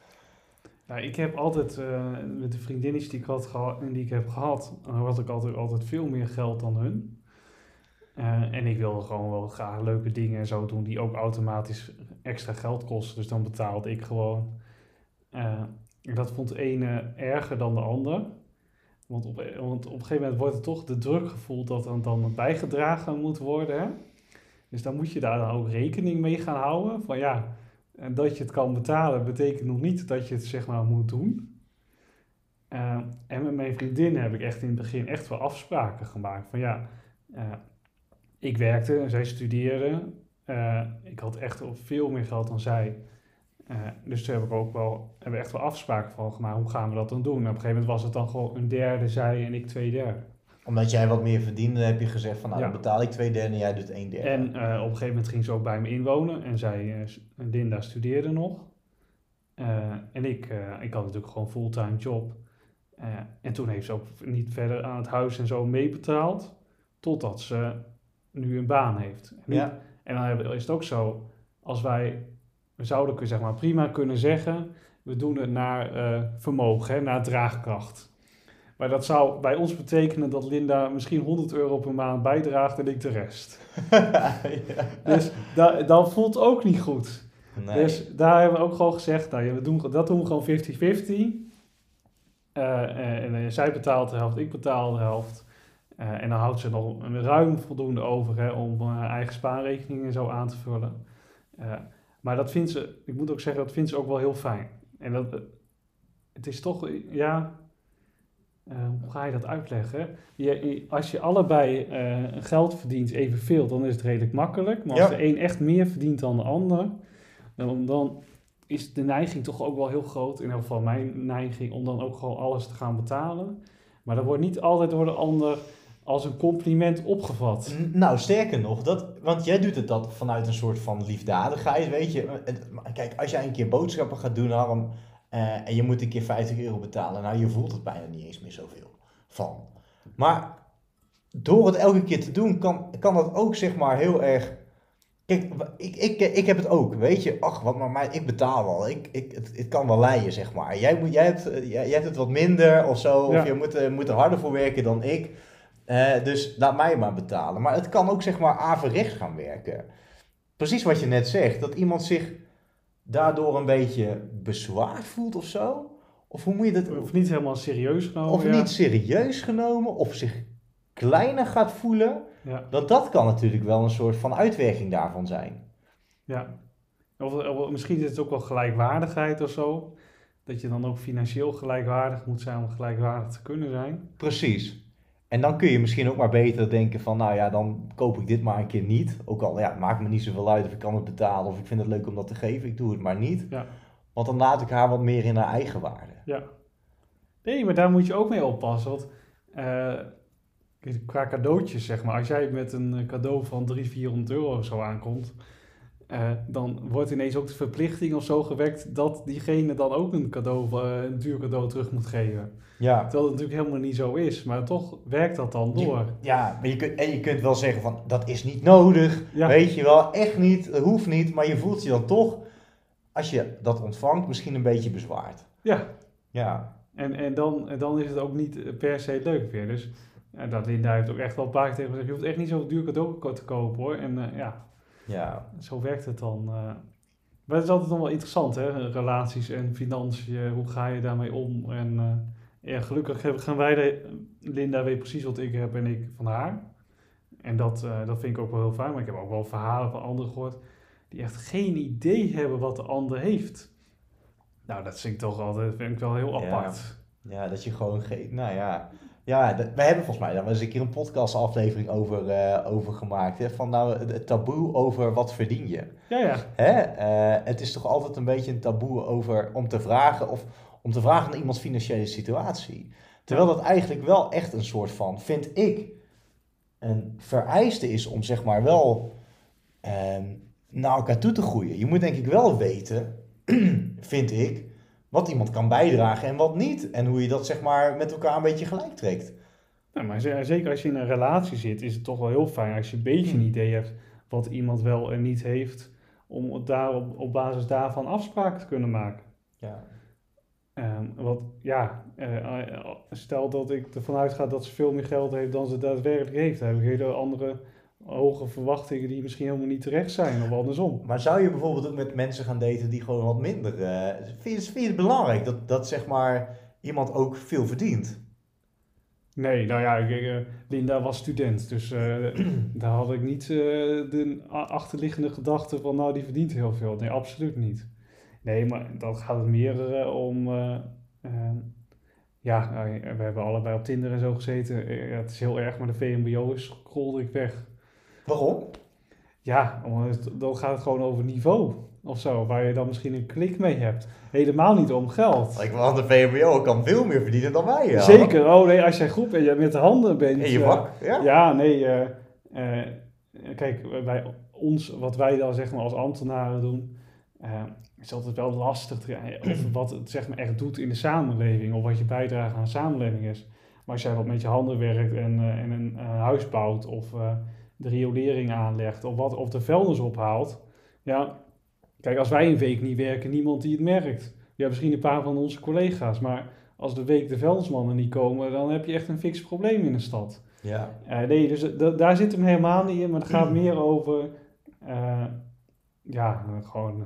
[SPEAKER 2] Nou, ik heb altijd eh, met de vriendinnetjes die ik, had en die ik heb gehad, had ik altijd, altijd veel meer geld dan hun. Eh, en ik wilde gewoon wel graag leuke dingen en zo doen die ook automatisch extra geld kosten. Dus dan betaalde ik gewoon. Eh, en dat vond de ene erger dan de ander. Want op, want op een gegeven moment wordt er toch de druk gevoeld dat er dan bijgedragen moet worden. Hè? Dus dan moet je daar dan ook rekening mee gaan houden. Van ja, dat je het kan betalen betekent nog niet dat je het zeg maar moet doen. Eh, en met mijn vriendin heb ik echt in het begin echt wel afspraken gemaakt. Van ja, ik werkte en zij studeerde. Eh, ik had echt veel meer geld dan zij. Eh, dus toen heb ik ook wel, hebben we echt wel afspraken van gemaakt. Hoe gaan we dat dan doen? En op een gegeven moment was het dan gewoon een derde zij en ik twee derde.
[SPEAKER 1] Omdat jij wat meer verdiende, heb je gezegd van nou,
[SPEAKER 2] Ja.
[SPEAKER 1] dan betaal ik twee derde en jij doet één derde.
[SPEAKER 2] En eh, op een gegeven moment ging ze ook bij me inwonen. En zij, Linda, studeerde nog. En ik, ik had natuurlijk gewoon een fulltime job. En toen heeft ze ook niet verder aan het huis en zo meebetaald. Totdat ze nu een baan heeft. En,
[SPEAKER 1] ja.
[SPEAKER 2] en dan is het ook zo, als wij, we zouden zeg maar, prima kunnen zeggen, we doen het naar eh, vermogen, hè, naar draagkracht. Maar dat zou bij ons betekenen dat Linda misschien 100 euro per maand bijdraagt en ik de rest.
[SPEAKER 1] Ja.
[SPEAKER 2] Dus da, dat voelt ook niet goed.
[SPEAKER 1] Nee.
[SPEAKER 2] Dus daar hebben we ook gewoon gezegd, nou, ja, we doen, dat doen we gewoon 50-50. Eh, eh, en zij betaalt de helft, ik betaal de helft. Eh, en dan houdt ze nog een ruim voldoende over hè, om eh, eigen spaarrekeningen en zo aan te vullen. Eh, maar dat vindt ze, ik moet ook zeggen, dat vindt ze ook wel heel fijn. En dat, het is toch, ja, hoe ga je dat uitleggen? Je, als je allebei geld verdient evenveel, dan is het redelijk makkelijk. Maar als
[SPEAKER 1] Ja.
[SPEAKER 2] de een echt meer verdient dan de ander, dan, dan is de neiging toch ook wel heel groot. In ieder geval mijn neiging om dan ook gewoon alles te gaan betalen. Maar dat wordt niet altijd door de ander als een compliment opgevat.
[SPEAKER 1] Nou, sterker nog, dat, want jij doet het dat vanuit een soort van liefdadigheid, weet je. Kijk, als jij een keer boodschappen gaat doen, Harm, eh, en je moet een keer 50 euro betalen, nou, je voelt het bijna niet eens meer zoveel van. Maar door het elke keer te doen, kan, kan dat ook, zeg maar, heel erg... Kijk, ik, ik, ik heb het ook, weet je. Ach, wat maar, maar ik betaal wel. Ik, ik, het, het kan wel leiden, zeg maar. Jij, moet, jij, hebt, eh, jij, jij hebt het wat minder of zo.
[SPEAKER 2] Ja.
[SPEAKER 1] Of je moet, er- moet er harder voor werken dan ik. Dus laat mij maar betalen. Maar het kan ook zeg maar averechts gaan werken. Precies wat je net zegt. Dat iemand zich daardoor een beetje bezwaard voelt of zo. Of hoe moet je dat...
[SPEAKER 2] Of niet helemaal serieus genomen.
[SPEAKER 1] Of
[SPEAKER 2] ja.
[SPEAKER 1] niet serieus genomen. Of zich kleiner gaat voelen.
[SPEAKER 2] Ja,
[SPEAKER 1] Dat, dat kan natuurlijk wel een soort van uitwerking daarvan zijn.
[SPEAKER 2] ja. Of, of misschien is het ook wel gelijkwaardigheid of zo. Dat je dan ook financieel gelijkwaardig moet zijn om gelijkwaardig te kunnen zijn.
[SPEAKER 1] Precies. En dan kun je misschien ook maar beter denken van, nou ja, dan koop ik dit maar een keer niet. Ook al, ja, het maakt me niet zoveel uit of ik kan het betalen of ik vind het leuk om dat te geven. Ik doe het maar niet.
[SPEAKER 2] Ja.
[SPEAKER 1] Want dan laat ik haar wat meer in haar eigen waarde.
[SPEAKER 2] Ja. Nee, maar daar moet je ook mee oppassen. Want eh, qua cadeautjes, zeg maar. Als jij met een eh, cadeau van 300, 400 euro of zo aankomt... eh, dan wordt ineens ook de verplichting of zo gewekt... dat diegene dan ook een cadeau, eh, een duur cadeau terug moet geven.
[SPEAKER 1] Ja.
[SPEAKER 2] Terwijl het natuurlijk helemaal niet zo is. Maar toch werkt dat dan
[SPEAKER 1] Je-
[SPEAKER 2] door.
[SPEAKER 1] Ja, maar je kunt, en je kunt wel zeggen van, dat is niet nodig.
[SPEAKER 2] Ja.
[SPEAKER 1] Weet je wel, echt niet, dat hoeft niet. Maar je voelt je dan toch, als je dat ontvangt, misschien een beetje bezwaard.
[SPEAKER 2] Ja,
[SPEAKER 1] Ja.
[SPEAKER 2] en, en, dan, en dan is het ook niet eh, per se leuk weer. Dus ja, dat Linda heeft ook echt wel een paar keer tegen me gezegd... je hoeft echt niet zo'n duur cadeau te kopen hoor. En ja,
[SPEAKER 1] Ja.
[SPEAKER 2] zo werkt het dan. eh. Maar het is altijd nog wel interessant hè, relaties en financiën. Hoe ga je daarmee om? En ja, gelukkig gaan wij... De, Linda weet precies wat ik heb en ik van haar. En dat, eh, dat vind ik ook wel heel fijn. Maar ik heb ook wel verhalen van anderen gehoord... die echt geen idee hebben wat de ander heeft. Nou, dat vind ik toch altijd vind ik wel heel apart.
[SPEAKER 1] Ja, dat je gewoon geeft. Nou ja. Ja, dat- we hebben volgens mij daar wel eens een keer een podcastaflevering over, eh, over gemaakt. Hè? Van nou, het- het taboe over wat verdien je.
[SPEAKER 2] Ja, ja.
[SPEAKER 1] Hè? Eh, het is toch altijd een beetje een taboe over om te vragen of om te vragen naar iemands financiële situatie. Terwijl dat eigenlijk wel echt een soort van, vind ik, een vereiste is om zeg maar wel ehm, naar elkaar toe te groeien. Je moet denk ik wel weten, vind ik, wat iemand kan bijdragen en wat niet. En hoe je dat zeg maar met elkaar een beetje gelijk trekt.
[SPEAKER 2] Nou, maar ze- zeker als je in een relatie zit, is het toch wel heel fijn als je een beetje een idee hebt wat iemand wel en niet heeft, om daar op, op basis daarvan afspraken te kunnen maken.
[SPEAKER 1] Ja.
[SPEAKER 2] Ehm, wat, ja, eh, eh, stel dat ik ervan uitga dat ze veel meer geld heeft dan ze daadwerkelijk heeft. Dan heb ik hele andere hoge verwachtingen die misschien helemaal niet terecht zijn, of andersom.
[SPEAKER 1] Maar zou je bijvoorbeeld ook met mensen gaan daten die gewoon wat minder... eh, vind, je, vind je het belangrijk dat, dat zeg maar iemand ook veel verdient?
[SPEAKER 2] Nee, nou ja, ik, eh, Linda was student, dus eh, daar had ik niet de achterliggende gedachte van, nou, die verdient heel veel. Nee, absoluut niet. Nee, maar dan gaat het meer om, eh, ehm, ja, nou, we hebben allebei op Tinder en zo gezeten. Ja, het is heel erg, maar de VMBO is scrolde ik weg.
[SPEAKER 1] Waarom?
[SPEAKER 2] Ja, dan gaat het gewoon over niveau of zo, waar je dan misschien een klik mee hebt. Helemaal niet om geld.
[SPEAKER 1] Ik want de VMBO kan veel meer verdienen dan wij. Ja.
[SPEAKER 2] Zeker, oh nee, als jij goed bent, met de handen bent.
[SPEAKER 1] In je
[SPEAKER 2] eh,
[SPEAKER 1] vak, ja?
[SPEAKER 2] Ja, nee. eh, eh, kijk, wij, ons, wat wij dan zeg maar als ambtenaren doen, eh, is altijd wel lastig eh, over wat het zeg maar echt doet in de samenleving of wat je bijdrage aan de samenleving is. Maar als jij wat met je handen werkt en, eh, en een eh, huis bouwt of eh, de riolering aanlegt of, wat, of de vuilnis ophaalt, ja, kijk, als wij een week niet werken, niemand die het merkt. Ja, misschien een paar van onze collega's, maar als de week de vuilnismannen niet komen, dan heb je echt een fix probleem in de stad.
[SPEAKER 1] Ja.
[SPEAKER 2] Eh, nee, dus d- daar zit hem helemaal niet in, maar het gaat meer over, eh, ja, gewoon,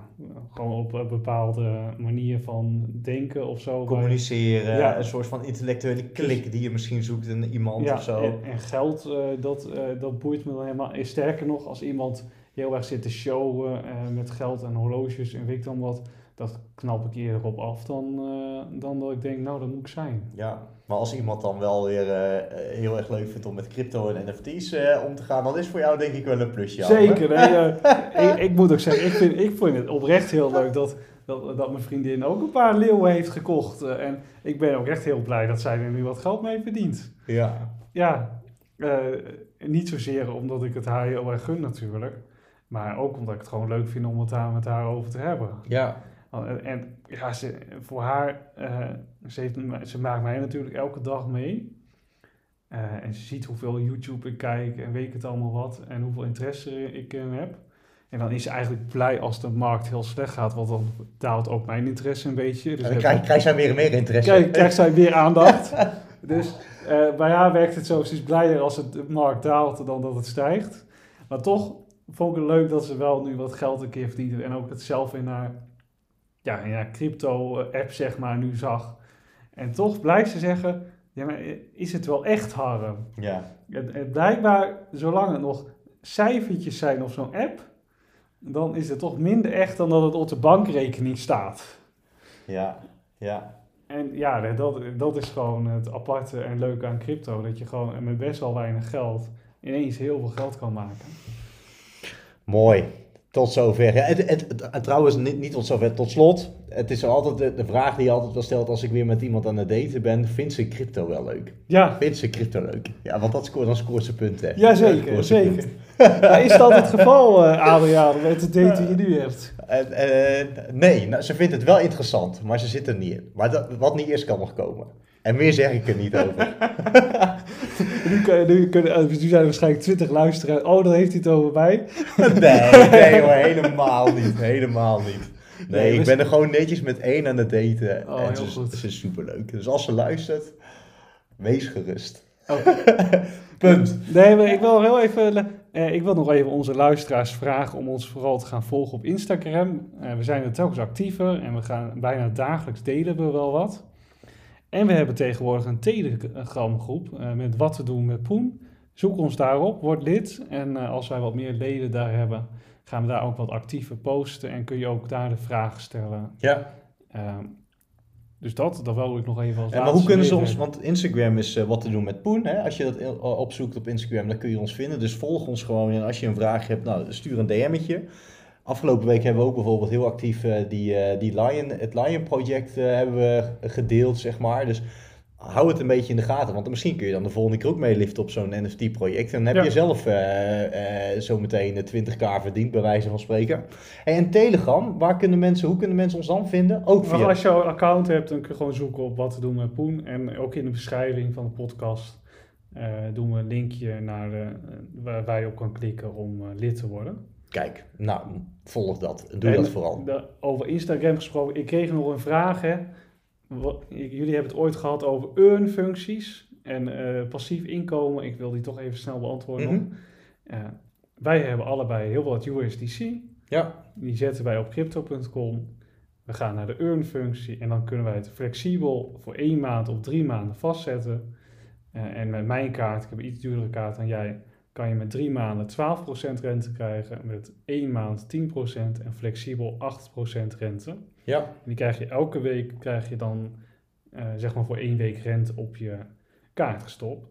[SPEAKER 2] gewoon op een bepaalde manier van denken of zo.
[SPEAKER 1] Communiceren,
[SPEAKER 2] Ja.
[SPEAKER 1] een soort van intellectuele klik die je misschien zoekt in iemand
[SPEAKER 2] ja,
[SPEAKER 1] of zo.
[SPEAKER 2] En, en geld, eh, dat, eh, dat boeit me dan helemaal. Eh, Sterker nog, als iemand heel erg zit te showen eh, met geld en horloges en weet ik dan wat, dat knap ik eerder op af dan, eh, dan dat ik denk, nou, dat moet ik zijn.
[SPEAKER 1] Ja, maar als iemand dan wel weer eh, eh, heel erg leuk vindt om met crypto en NFT's eh, om te gaan, dan is voor jou denk ik wel een plusje.
[SPEAKER 2] Zeker. Ik, ik moet ook zeggen, ik vind, ik vind het oprecht heel leuk dat, dat, dat mijn vriendin ook een paar leeuwen heeft gekocht. en ik ben ook echt heel blij dat zij er nu wat geld mee verdient.
[SPEAKER 1] Ja.
[SPEAKER 2] Ja, eh, niet zozeer omdat ik het haar heel erg gun natuurlijk. Maar ook omdat ik het gewoon leuk vind om het daar met haar over te hebben.
[SPEAKER 1] Ja.
[SPEAKER 2] En, en ja, ze, voor haar, eh, ze, heeft, ze maakt mij natuurlijk elke dag mee. Eh, en ze ziet hoeveel YouTube ik kijk en weet het allemaal wat. En hoeveel interesse ik heb. En dan is ze eigenlijk blij als de markt heel slecht gaat. Want dan daalt ook mijn interesse een beetje. Dus
[SPEAKER 1] dan
[SPEAKER 2] heb
[SPEAKER 1] krijg, zij weer meer interesse.
[SPEAKER 2] Krijgt zij weer aandacht. dus eh, bij haar werkt het zo. Ze is blijer als het de markt daalt dan dat het stijgt. Maar toch vond ik het leuk dat ze wel nu wat geld een keer verdient. En ook het zelf in haar, ja, in crypto-app zeg maar nu zag. En toch blijft ze zeggen, ja, maar is het wel echt Harm?
[SPEAKER 1] Ja.
[SPEAKER 2] Het, het blijkbaar, zolang het nog cijfertjes zijn op zo'n app... dan is het toch minder echt dan dat het op de bankrekening staat.
[SPEAKER 1] Ja. Ja.
[SPEAKER 2] En ja, dat, dat is gewoon het aparte en leuke aan crypto. Dat je gewoon met best wel weinig geld ineens heel veel geld kan maken.
[SPEAKER 1] Mooi. Tot zover. En trouwens, niet, niet tot zover. Tot slot. Het is altijd de, de vraag die je altijd wel stelt als ik weer met iemand aan het daten ben. Vindt ze crypto wel leuk?
[SPEAKER 2] Ja,
[SPEAKER 1] Vindt ze crypto leuk? Ja, want dat scoort, dan scoort ze punten.
[SPEAKER 2] ja
[SPEAKER 1] Dan
[SPEAKER 2] zeker. zeker. Ja, is dat het geval, eh Adriaan, met de date die je nu hebt?
[SPEAKER 1] Eh, nee, nou, ze vindt het wel interessant, maar ze zit er niet in. Maar dat, wat niet is, kan nog komen. En meer zeg ik er niet over.
[SPEAKER 2] Nu, kun- nu, kunnen, eh, nu zijn er waarschijnlijk 20 luisteraars. Oh, dan heeft hij het over mij.
[SPEAKER 1] Nee, nee hoor, helemaal niet. Helemaal niet. Nee,
[SPEAKER 2] Nee,
[SPEAKER 1] ik ben er gewoon netjes met één aan het daten.
[SPEAKER 2] Oh,
[SPEAKER 1] en ze,
[SPEAKER 2] goed.
[SPEAKER 1] ze is superleuk. Dus als ze luistert, wees gerust.
[SPEAKER 2] Oh.
[SPEAKER 1] Punt.
[SPEAKER 2] Nee, maar ik wil heel even. eh, ik wil nog even onze luisteraars vragen om ons vooral te gaan volgen op Instagram. Eh, we zijn er telkens actiever en we gaan bijna dagelijks delen we wel wat. En we hebben tegenwoordig een Telegram groep eh, met wat te doen met Poen. Zoek ons daarop, word lid. En eh, als wij wat meer leden daar hebben, gaan we daar ook wat actiever posten. En kun je ook daar de vragen stellen.
[SPEAKER 1] Ja.
[SPEAKER 2] Ehm, dus dat, dat wil ik nog even als
[SPEAKER 1] En maar hoe kunnen ze ons, want Instagram is eh, wat te doen met Poen. Hè? Als je dat opzoekt op Instagram, dan kun je ons vinden. Dus volg ons gewoon. En als je een vraag hebt, nou, stuur een DM'tje. Afgelopen week hebben we ook bijvoorbeeld heel actief eh, die, eh, die Lion, het Lion Project eh, hebben we gedeeld, zeg maar. Dus hou het een beetje in de gaten. Want misschien kun je dan de volgende keer ook meeliften op zo'n NFT-project. En dan heb
[SPEAKER 2] Ja.
[SPEAKER 1] je zelf eh zometeen de 20k verdiend, bij wijze van spreken. En Telegram, waar kunnen mensen, hoe kunnen mensen ons dan vinden? Ook via...
[SPEAKER 2] als je een account hebt, dan kun je gewoon zoeken op wat te doen met Poen. En ook in de beschrijving van de podcast doen we een linkje naar waar, je op kan klikken om lid te worden.
[SPEAKER 1] Kijk, nou, volg dat. Doe
[SPEAKER 2] En
[SPEAKER 1] dat vooral.
[SPEAKER 2] de- over Instagram gesproken, ik kreeg nog een vraag. Hè. Wat- jullie hebben het ooit gehad over earn-functies en eh, passief inkomen. Ik wil die toch even snel beantwoorden.
[SPEAKER 1] Mhm.
[SPEAKER 2] Eh, wij hebben allebei heel wat USDC.
[SPEAKER 1] Ja,
[SPEAKER 2] Die zetten wij op crypto.com. We gaan naar de earn-functie en dan kunnen wij het flexibel voor één maand of drie maanden vastzetten. Eh, en met mijn kaart, ik heb een iets duurdere kaart dan jij, kan je met drie maanden 12% rente krijgen, met één maand 10% en flexibel 8% rente.
[SPEAKER 1] ja.
[SPEAKER 2] En die krijg je elke week, krijg je dan eh, zeg maar voor één week rente op je kaart gestopt.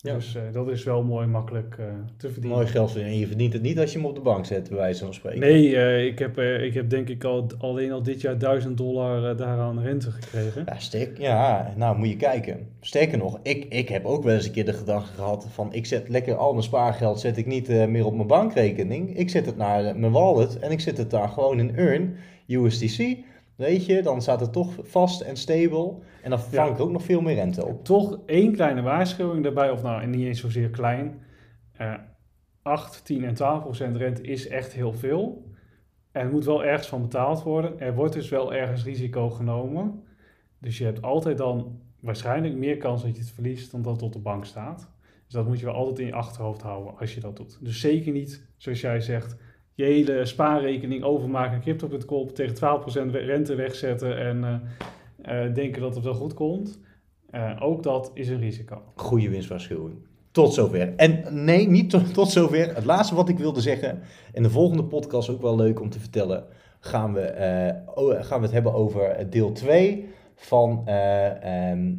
[SPEAKER 1] Ja.
[SPEAKER 2] Dus eh, dat is wel mooi makkelijk eh, te verdienen.
[SPEAKER 1] Mooi geld verdienen. En je verdient het niet als je hem op de bank zet, bij wijze van spreken.
[SPEAKER 2] Nee, eh, ik, heb, ik heb denk ik al alleen al dit jaar 1000 dollar daaraan rente gekregen.
[SPEAKER 1] Ja, sterk, ja, nou moet je kijken. Sterker nog, ik, ik heb ook wel eens een keer de gedachte gehad van ik zet lekker al mijn spaargeld zet ik niet meer op mijn bankrekening. Ik zet het naar mijn wallet en ik zet het daar gewoon in Earn, USDC. Weet je, dan staat het toch vast en stable. En dan vang
[SPEAKER 2] Ja.
[SPEAKER 1] ik ook nog veel meer rente op.
[SPEAKER 2] Toch één kleine waarschuwing daarbij, of nou niet eens zozeer klein. Eh 8, 10 en 12 procent rente is echt heel veel. En het moet wel ergens van betaald worden. Er wordt dus wel ergens risico genomen. Dus je hebt altijd dan waarschijnlijk meer kans dat je het verliest dan dat het op de bank staat. Dus dat moet je wel altijd in je achterhoofd houden als je dat doet. Dus zeker niet, zoals jij zegt, je hele spaarrekening overmaken naar crypto.com tegen 12% rente wegzetten en eh, eh, denken dat het wel goed komt. Eh, ook dat is een risico.
[SPEAKER 1] Goede winstwaarschuwing. Tot zover. En nee, niet tot, tot zover. Het laatste wat ik wilde zeggen. In de volgende podcast ook wel leuk om te vertellen. Gaan we, gaan we het hebben over deel 2 van eh, ehm,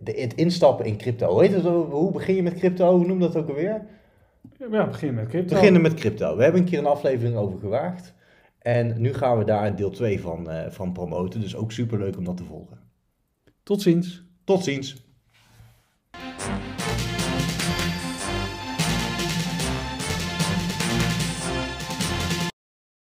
[SPEAKER 1] de, het instappen in crypto. Hoe, hoe begin je met crypto? Hoe noem dat ook alweer?
[SPEAKER 2] Ja, begin met crypto.
[SPEAKER 1] Beginnen met crypto. We hebben een keer een aflevering over gewaagd. En nu gaan we daar een deel 2 van, eh, van promoten. Dus ook super leuk om dat te volgen.
[SPEAKER 2] Tot ziens.
[SPEAKER 1] Tot ziens.